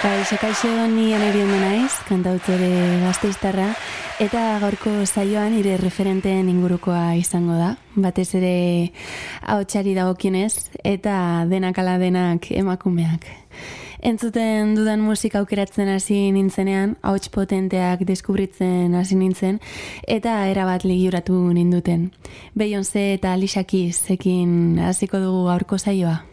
Kaixo, kaixo, ni aneri naiz, kantautore gazteiztarra, eta gaurko saioan ire referenteen ingurukoa izango da. Batez ere haotxari dagokionez, eta denak ala denak emakumeak. Entzuten dudan musika aukeratzen hasi nintzenean, hauts potenteak deskubritzen hasi nintzen, eta erabat ligiuratu ninduten. Beyoncé eta Alicia Keys ekin hasiko dugu gaurko saioa.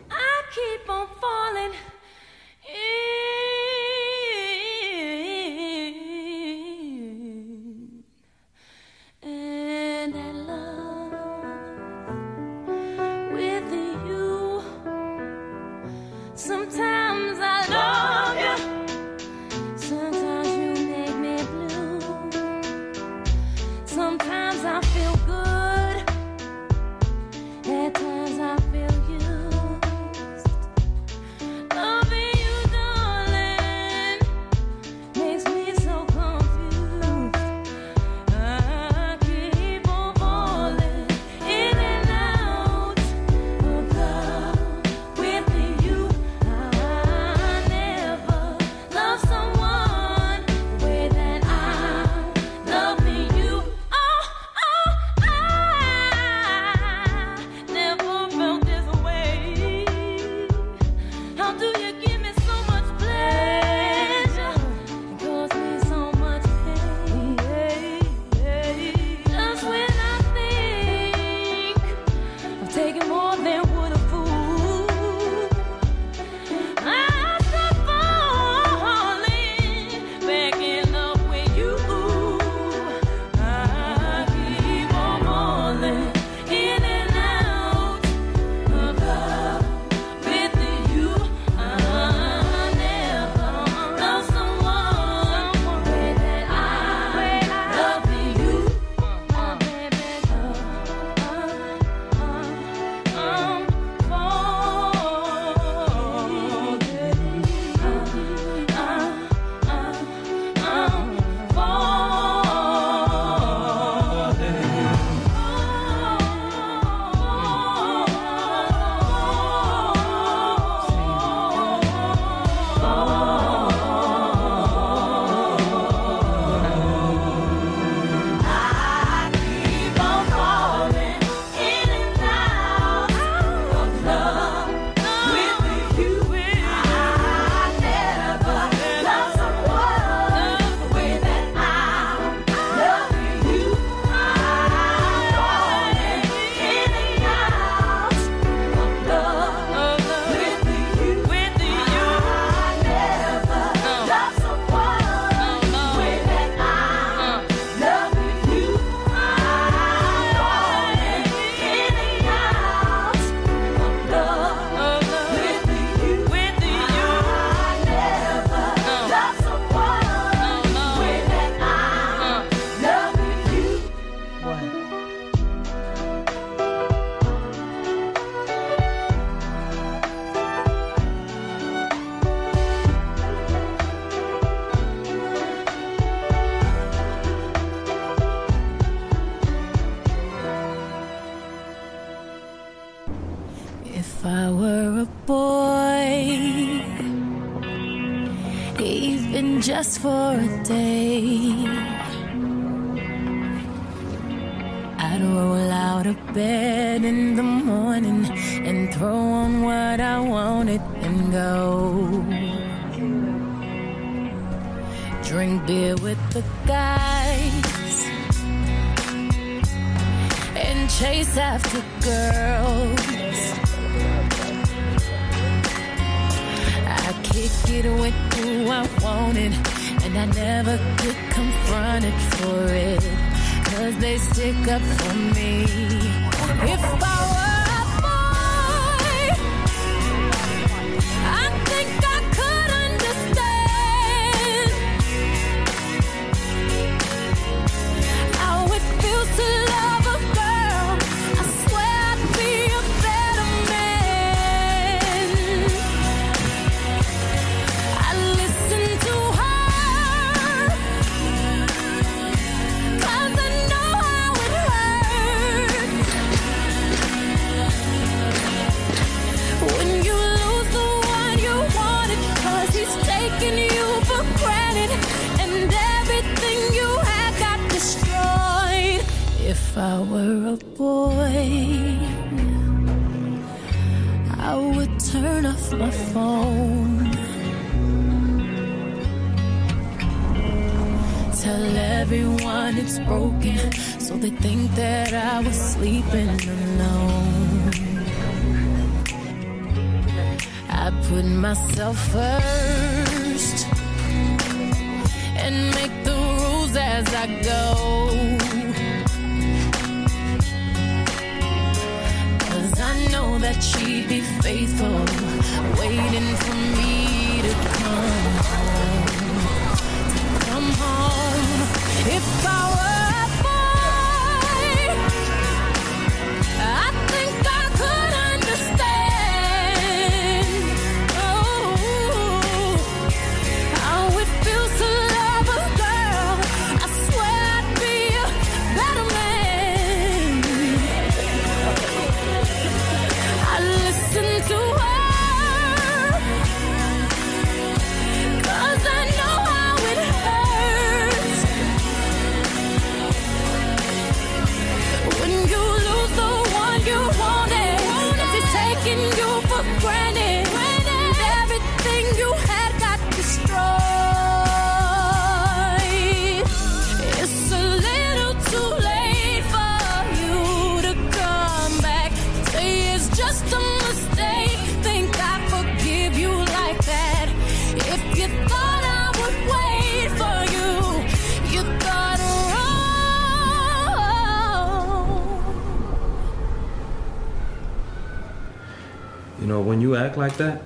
like that,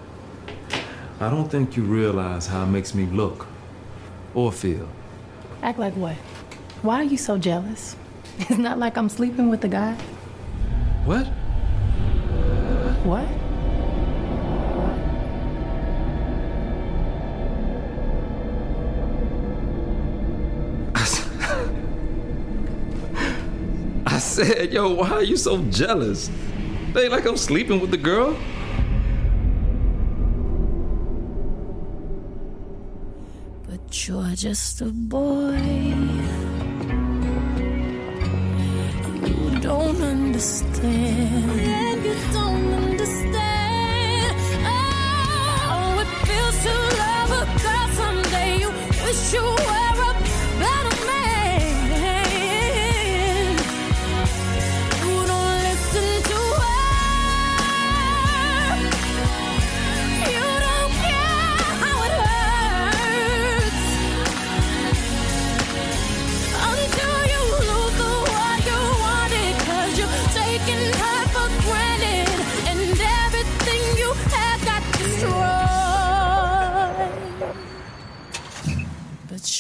I don't think you realize how it makes me look or feel. Act like what? Why are you so jealous? It's not like I'm sleeping with the guy. What? What? I said, yo, why are you so jealous? They like I'm sleeping with the girl. you're just a boy. And you don't understand. And you don't understand. Oh, it feels to love a girl someday you wish you were.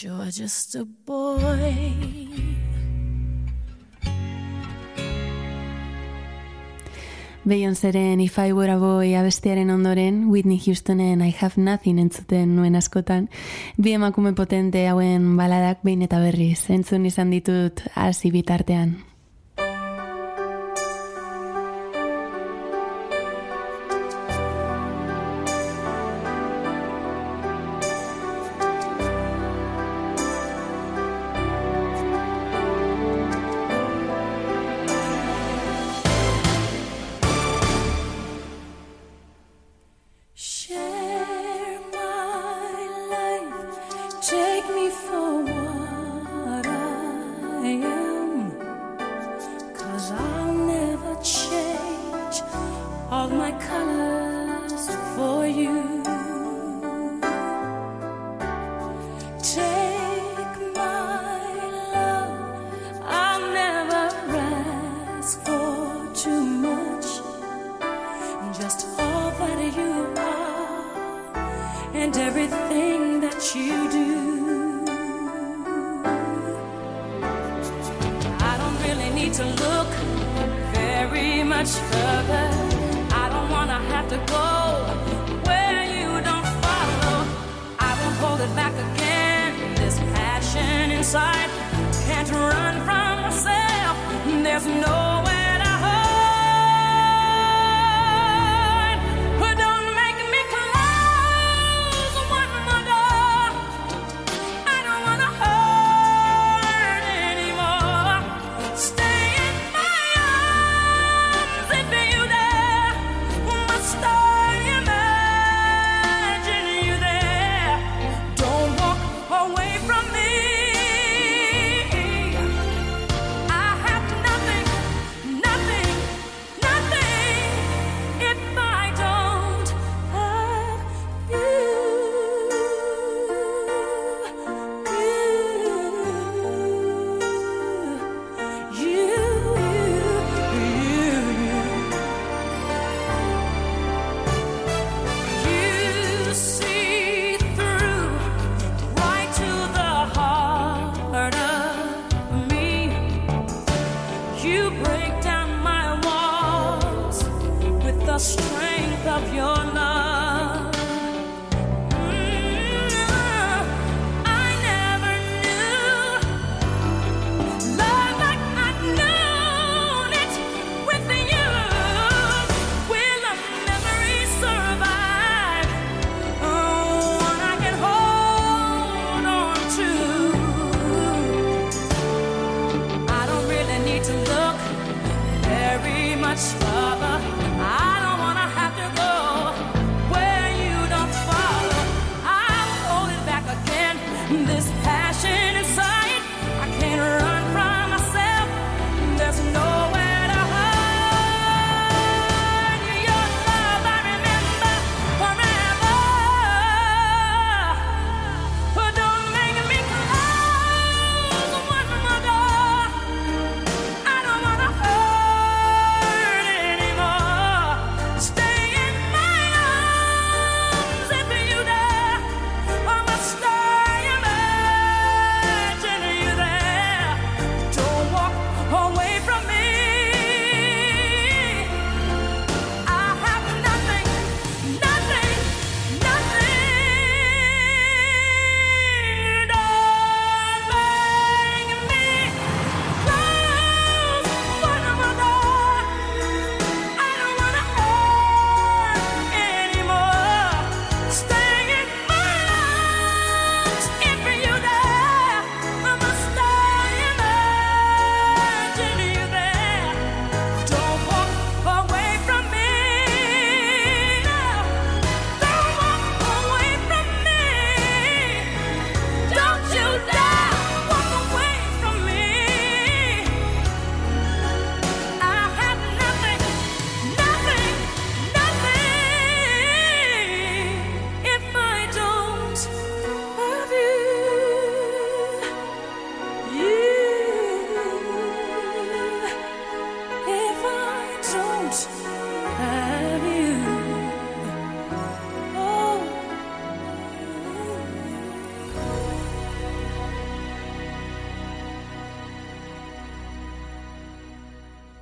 you're just a boy. Beyoncéren If I Were a Boy abestiaren ondoren, Whitney Houstonen I Have Nothing entzuten nuen askotan, bi emakume potente hauen baladak behin eta berriz, entzun izan ditut hasi bitartean. Colors.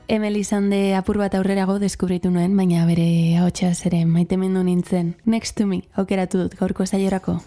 Emel izan de apur bat aurrerago deskubritu nuen, baina bere ahotsa ere maitemendu nintzen. Next to me, aukeratu dut gaurko saiorako.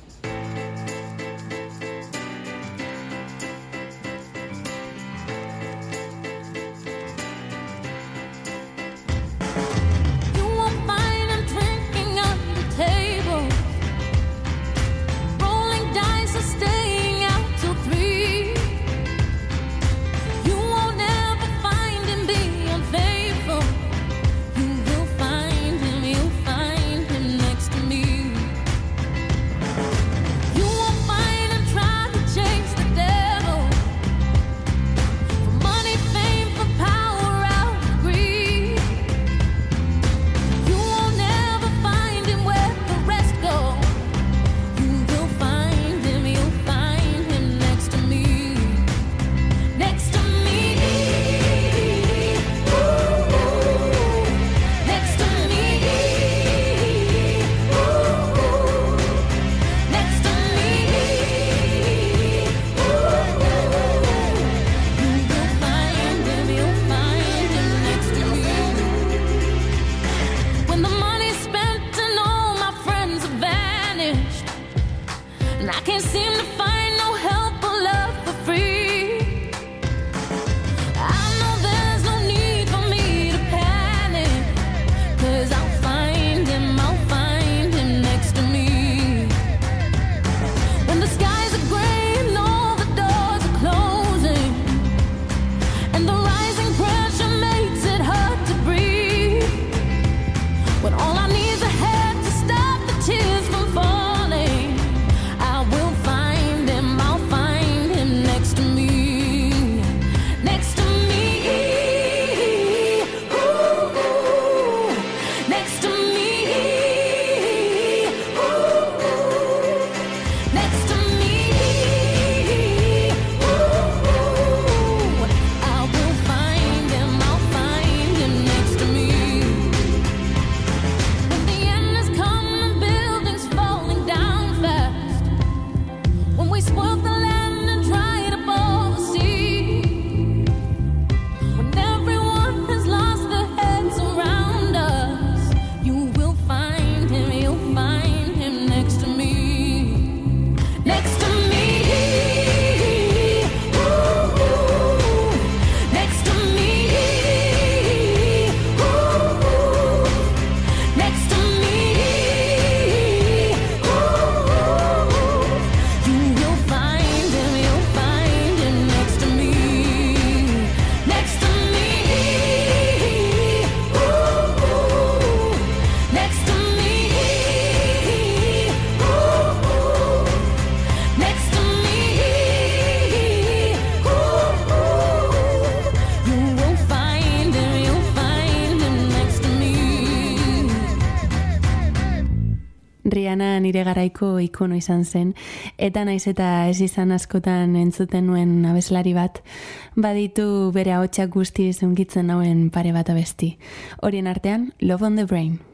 asko ikono izan zen, eta naiz eta ez izan askotan entzuten nuen abeslari bat, baditu bere ahotsak guztiz unkitzen nauen pare bat abesti. Horien artean, Love on the Brain.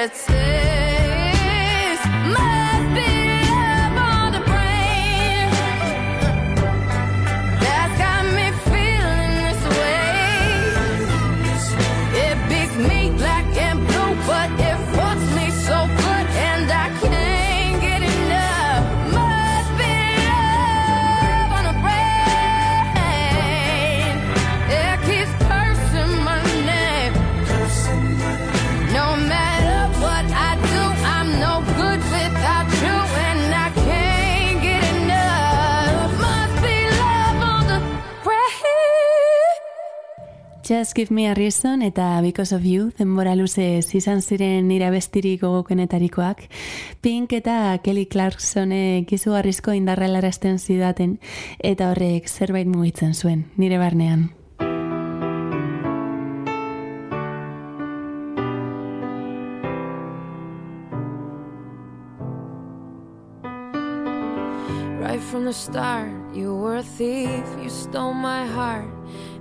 attitude Just Give Me a Reason eta Because of You denbora luze izan ziren nire bestirik gogokenetarikoak. Pink eta Kelly Clarksonek izugarrizko indarra larazten zidaten eta horrek zerbait mugitzen zuen nire barnean. Right from the start, you were a thief, you stole my heart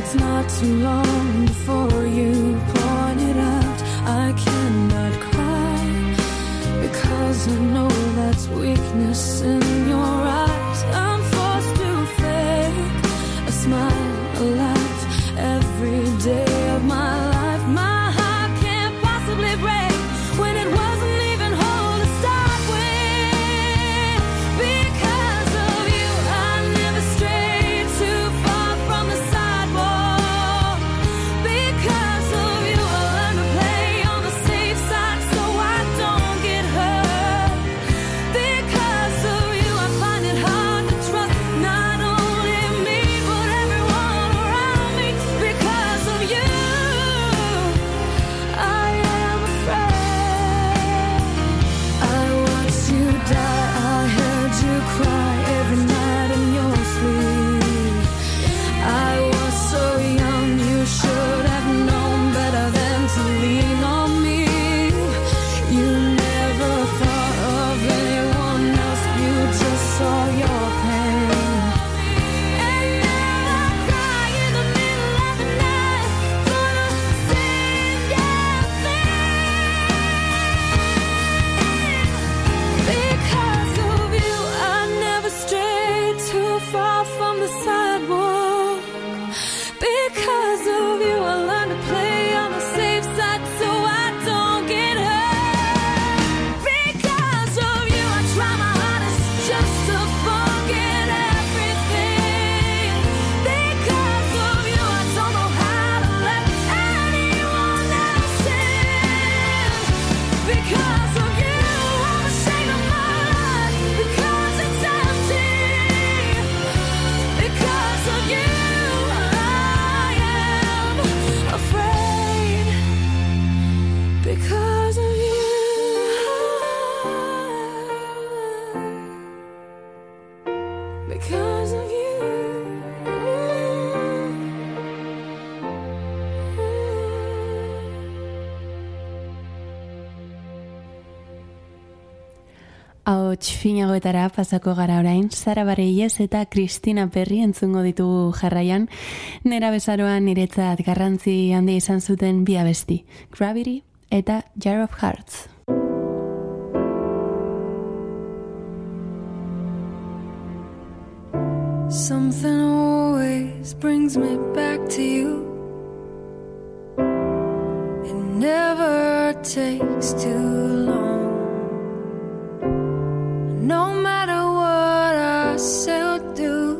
it's not too long before you point it out. I cannot cry because I know that's weakness in your eyes. I'm forced to fake a smile. A finagoetara pasako gara orain, Sara Barreiez eta Kristina Perri entzungo ditugu jarraian, nera bezaroan niretzat garrantzi handi izan zuten bi abesti, Gravity eta Jar of Hearts. Something always brings me back to you. It never takes too long. No matter what I still do,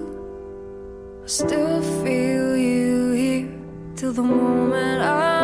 I still feel you here till the moment I.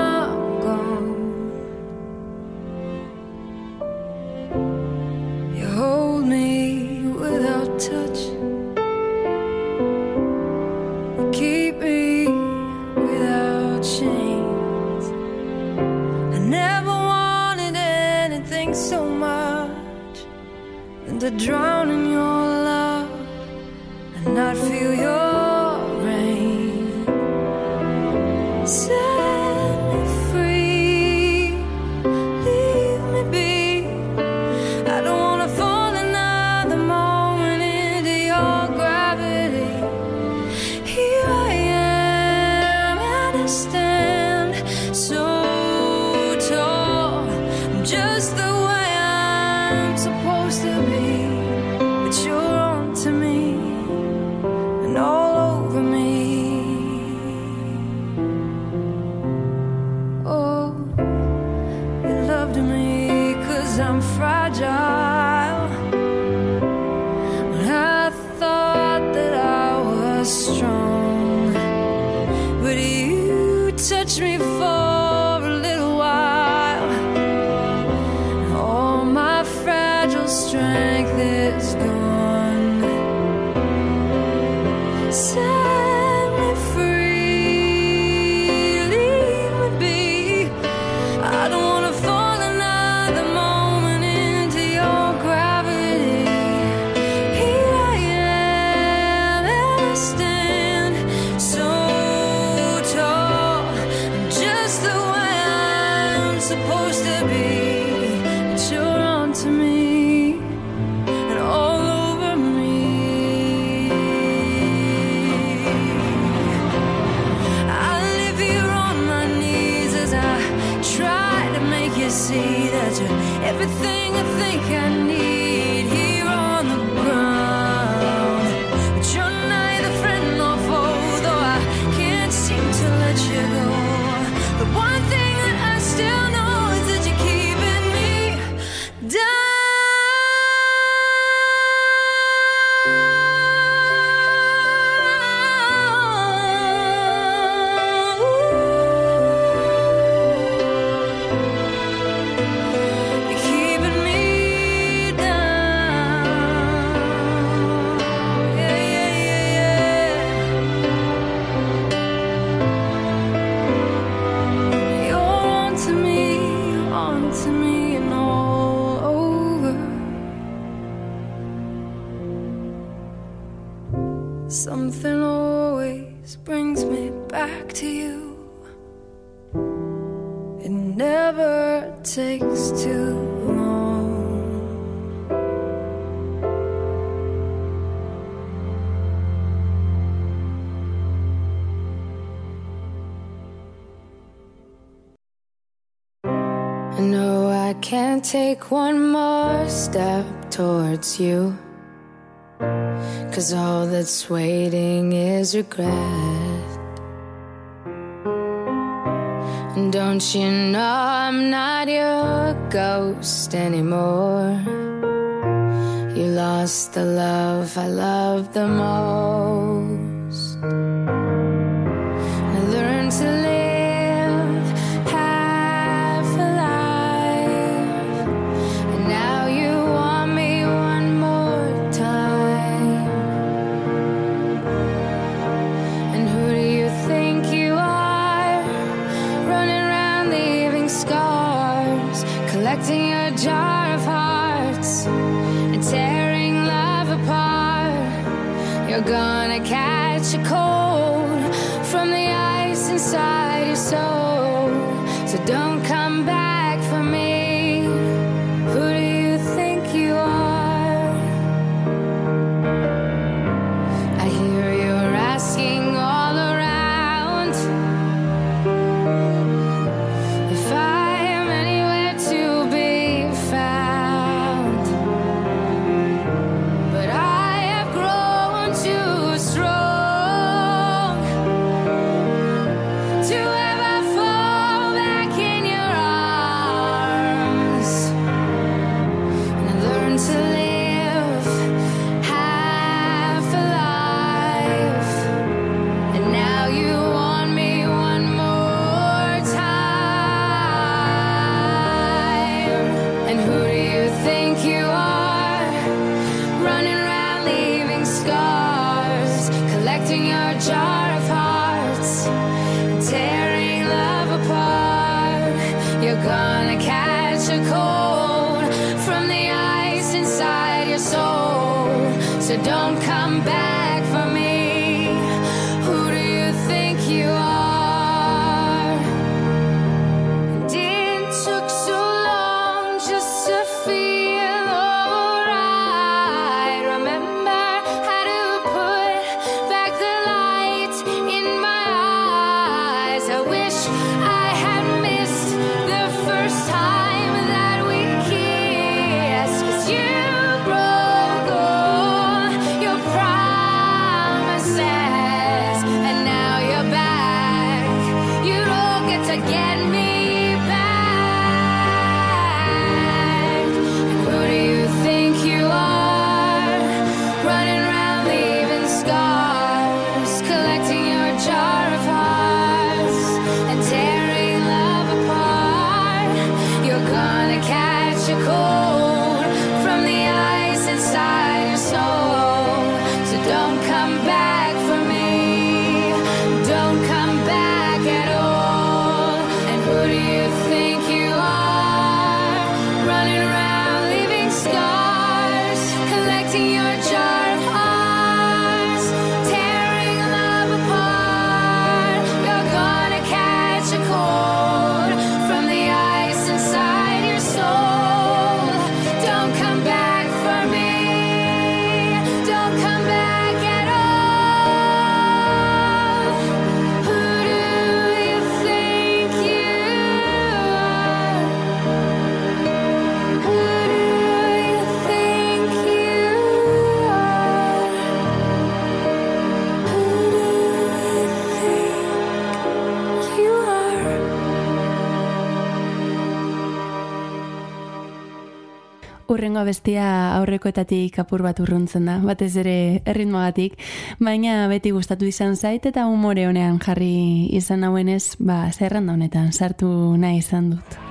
can't take one more step towards you. Cause all that's waiting is regret. And don't you know I'm not your ghost anymore? You lost the love I loved the most. Horrengo bestia aurrekoetatik apur bat urruntzen da, batez ere erritmoagatik, baina beti gustatu izan zait eta umore honean jarri izan hauenez, ba, zerranda honetan sartu nahi izan dut.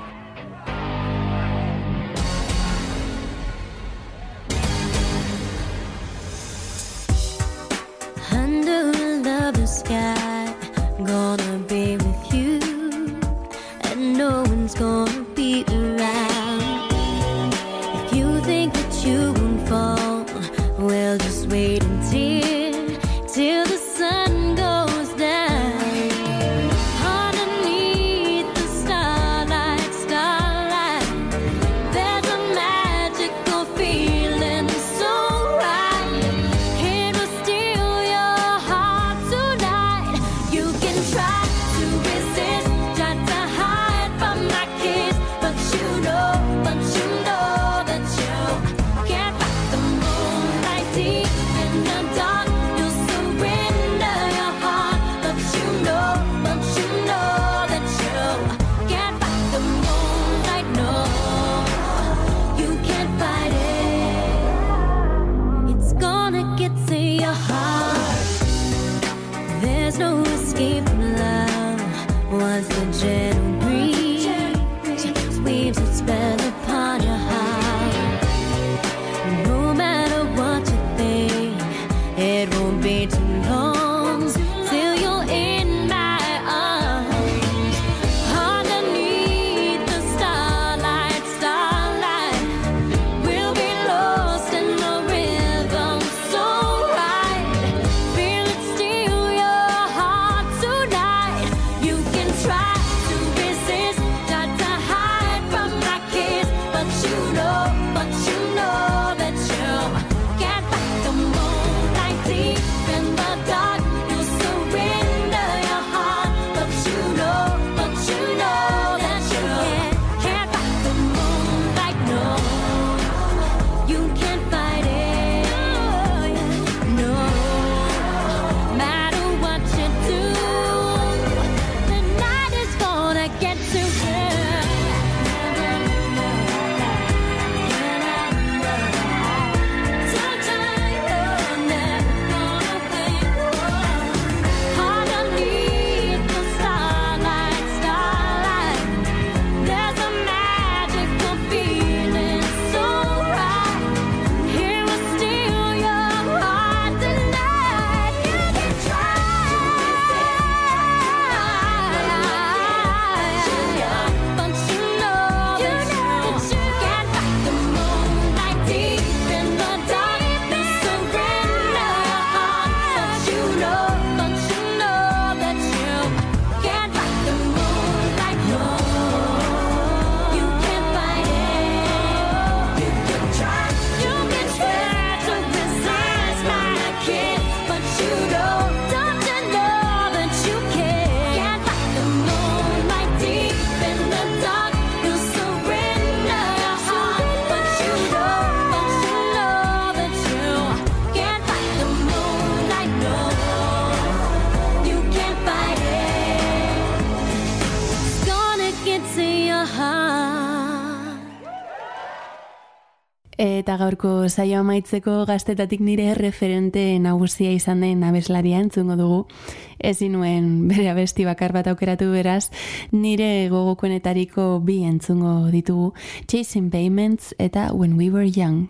Eta gaurko saio amaitzeko gaztetatik nire referente nagusia izan den abeslaria entzungo dugu. Ezin nuen bere abesti bakar bat aukeratu beraz, nire gogokoenetariko bi entzungo ditugu. Chasing Payments eta When We Were Young.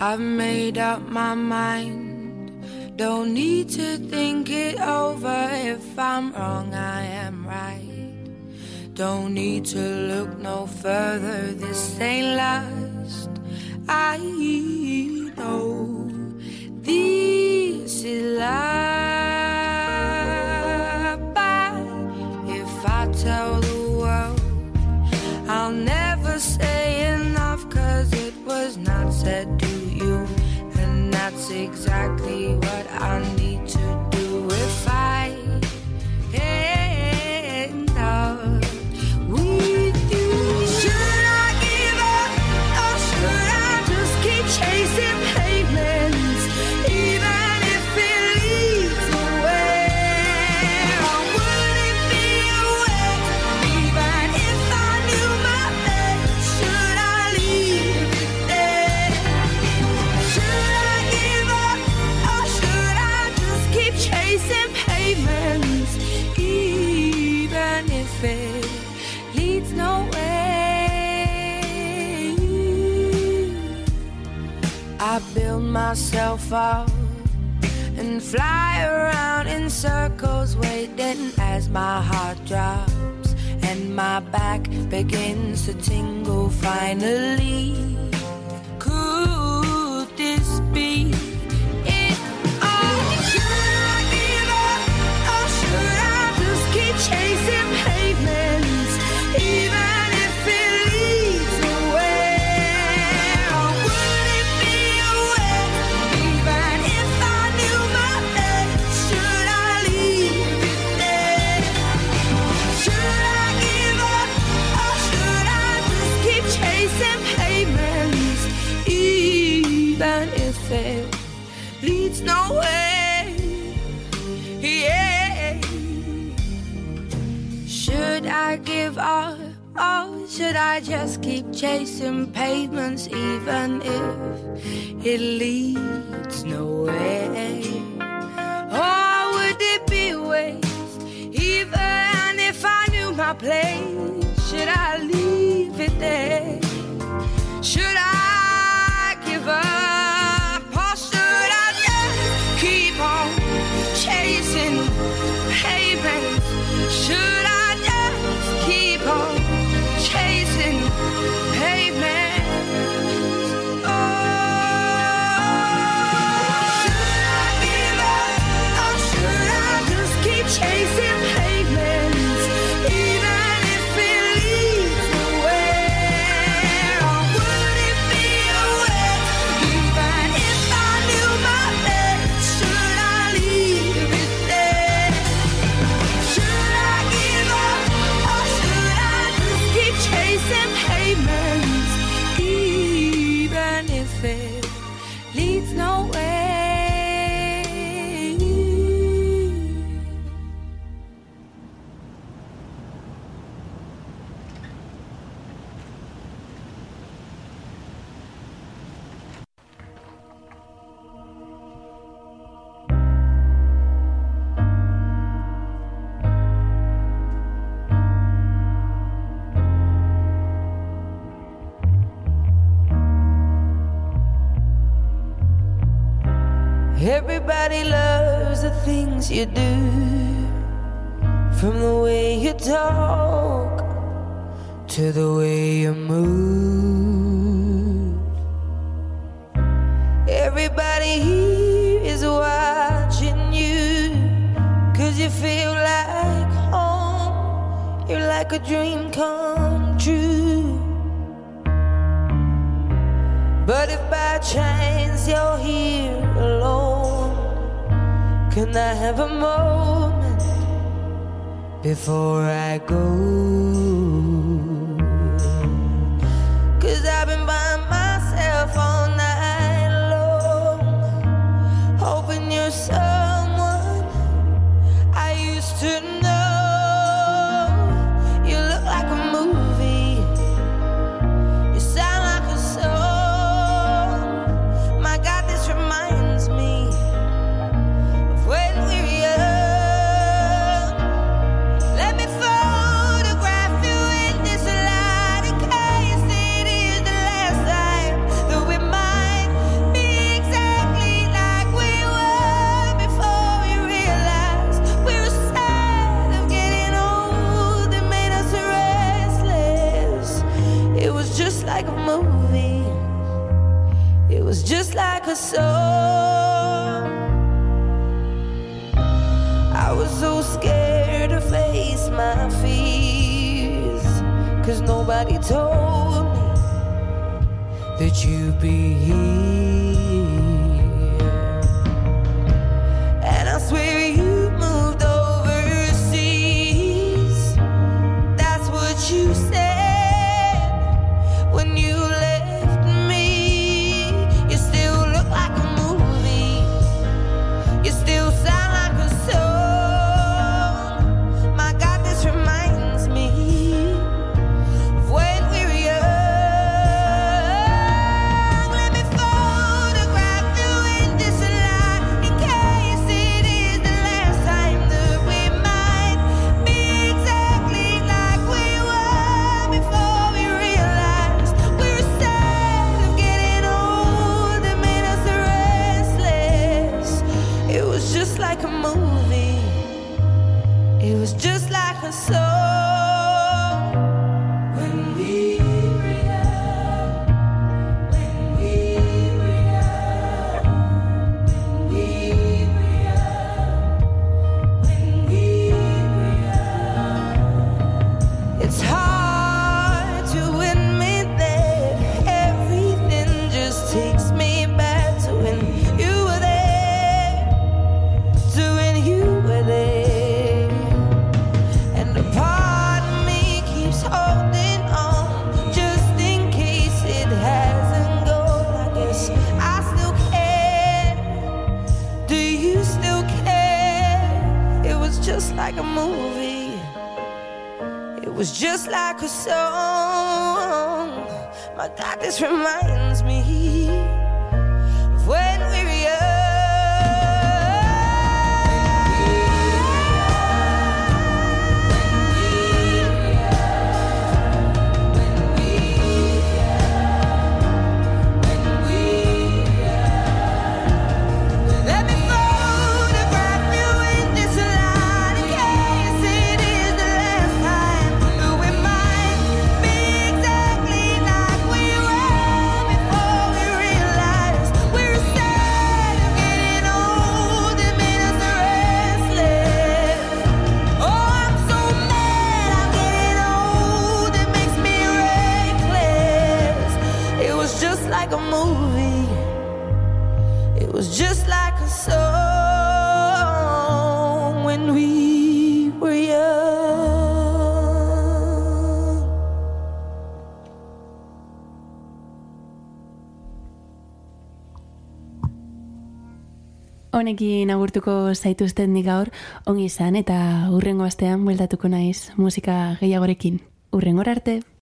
I've made up my mind. Don't need to think it over. If I'm wrong, I am right. Don't need to look no further. This ain't last. I know this is life. But if I tell the world, I'll never say enough cause it was not said to that's exactly what I need to back begins to tingle. Finally, even if it leads nowhere? Or would it be waste, even if I knew my place? Should I leave it there? Should I you do, from the way you talk to the way you move. Everybody here is watching you, cause you feel like home. You're like a dream come true. But if by chance you're here alone, can I have a moment before I go? Cause I've been by myself all night long, hoping you're so. fears. Cause nobody told me that you'd be here. was just like a song. My God, this reminds honekin agurtuko zaituzten di gaur, ongi izan eta urrengo astean bueltatuko naiz musika gehiagorekin. Urrengor arte!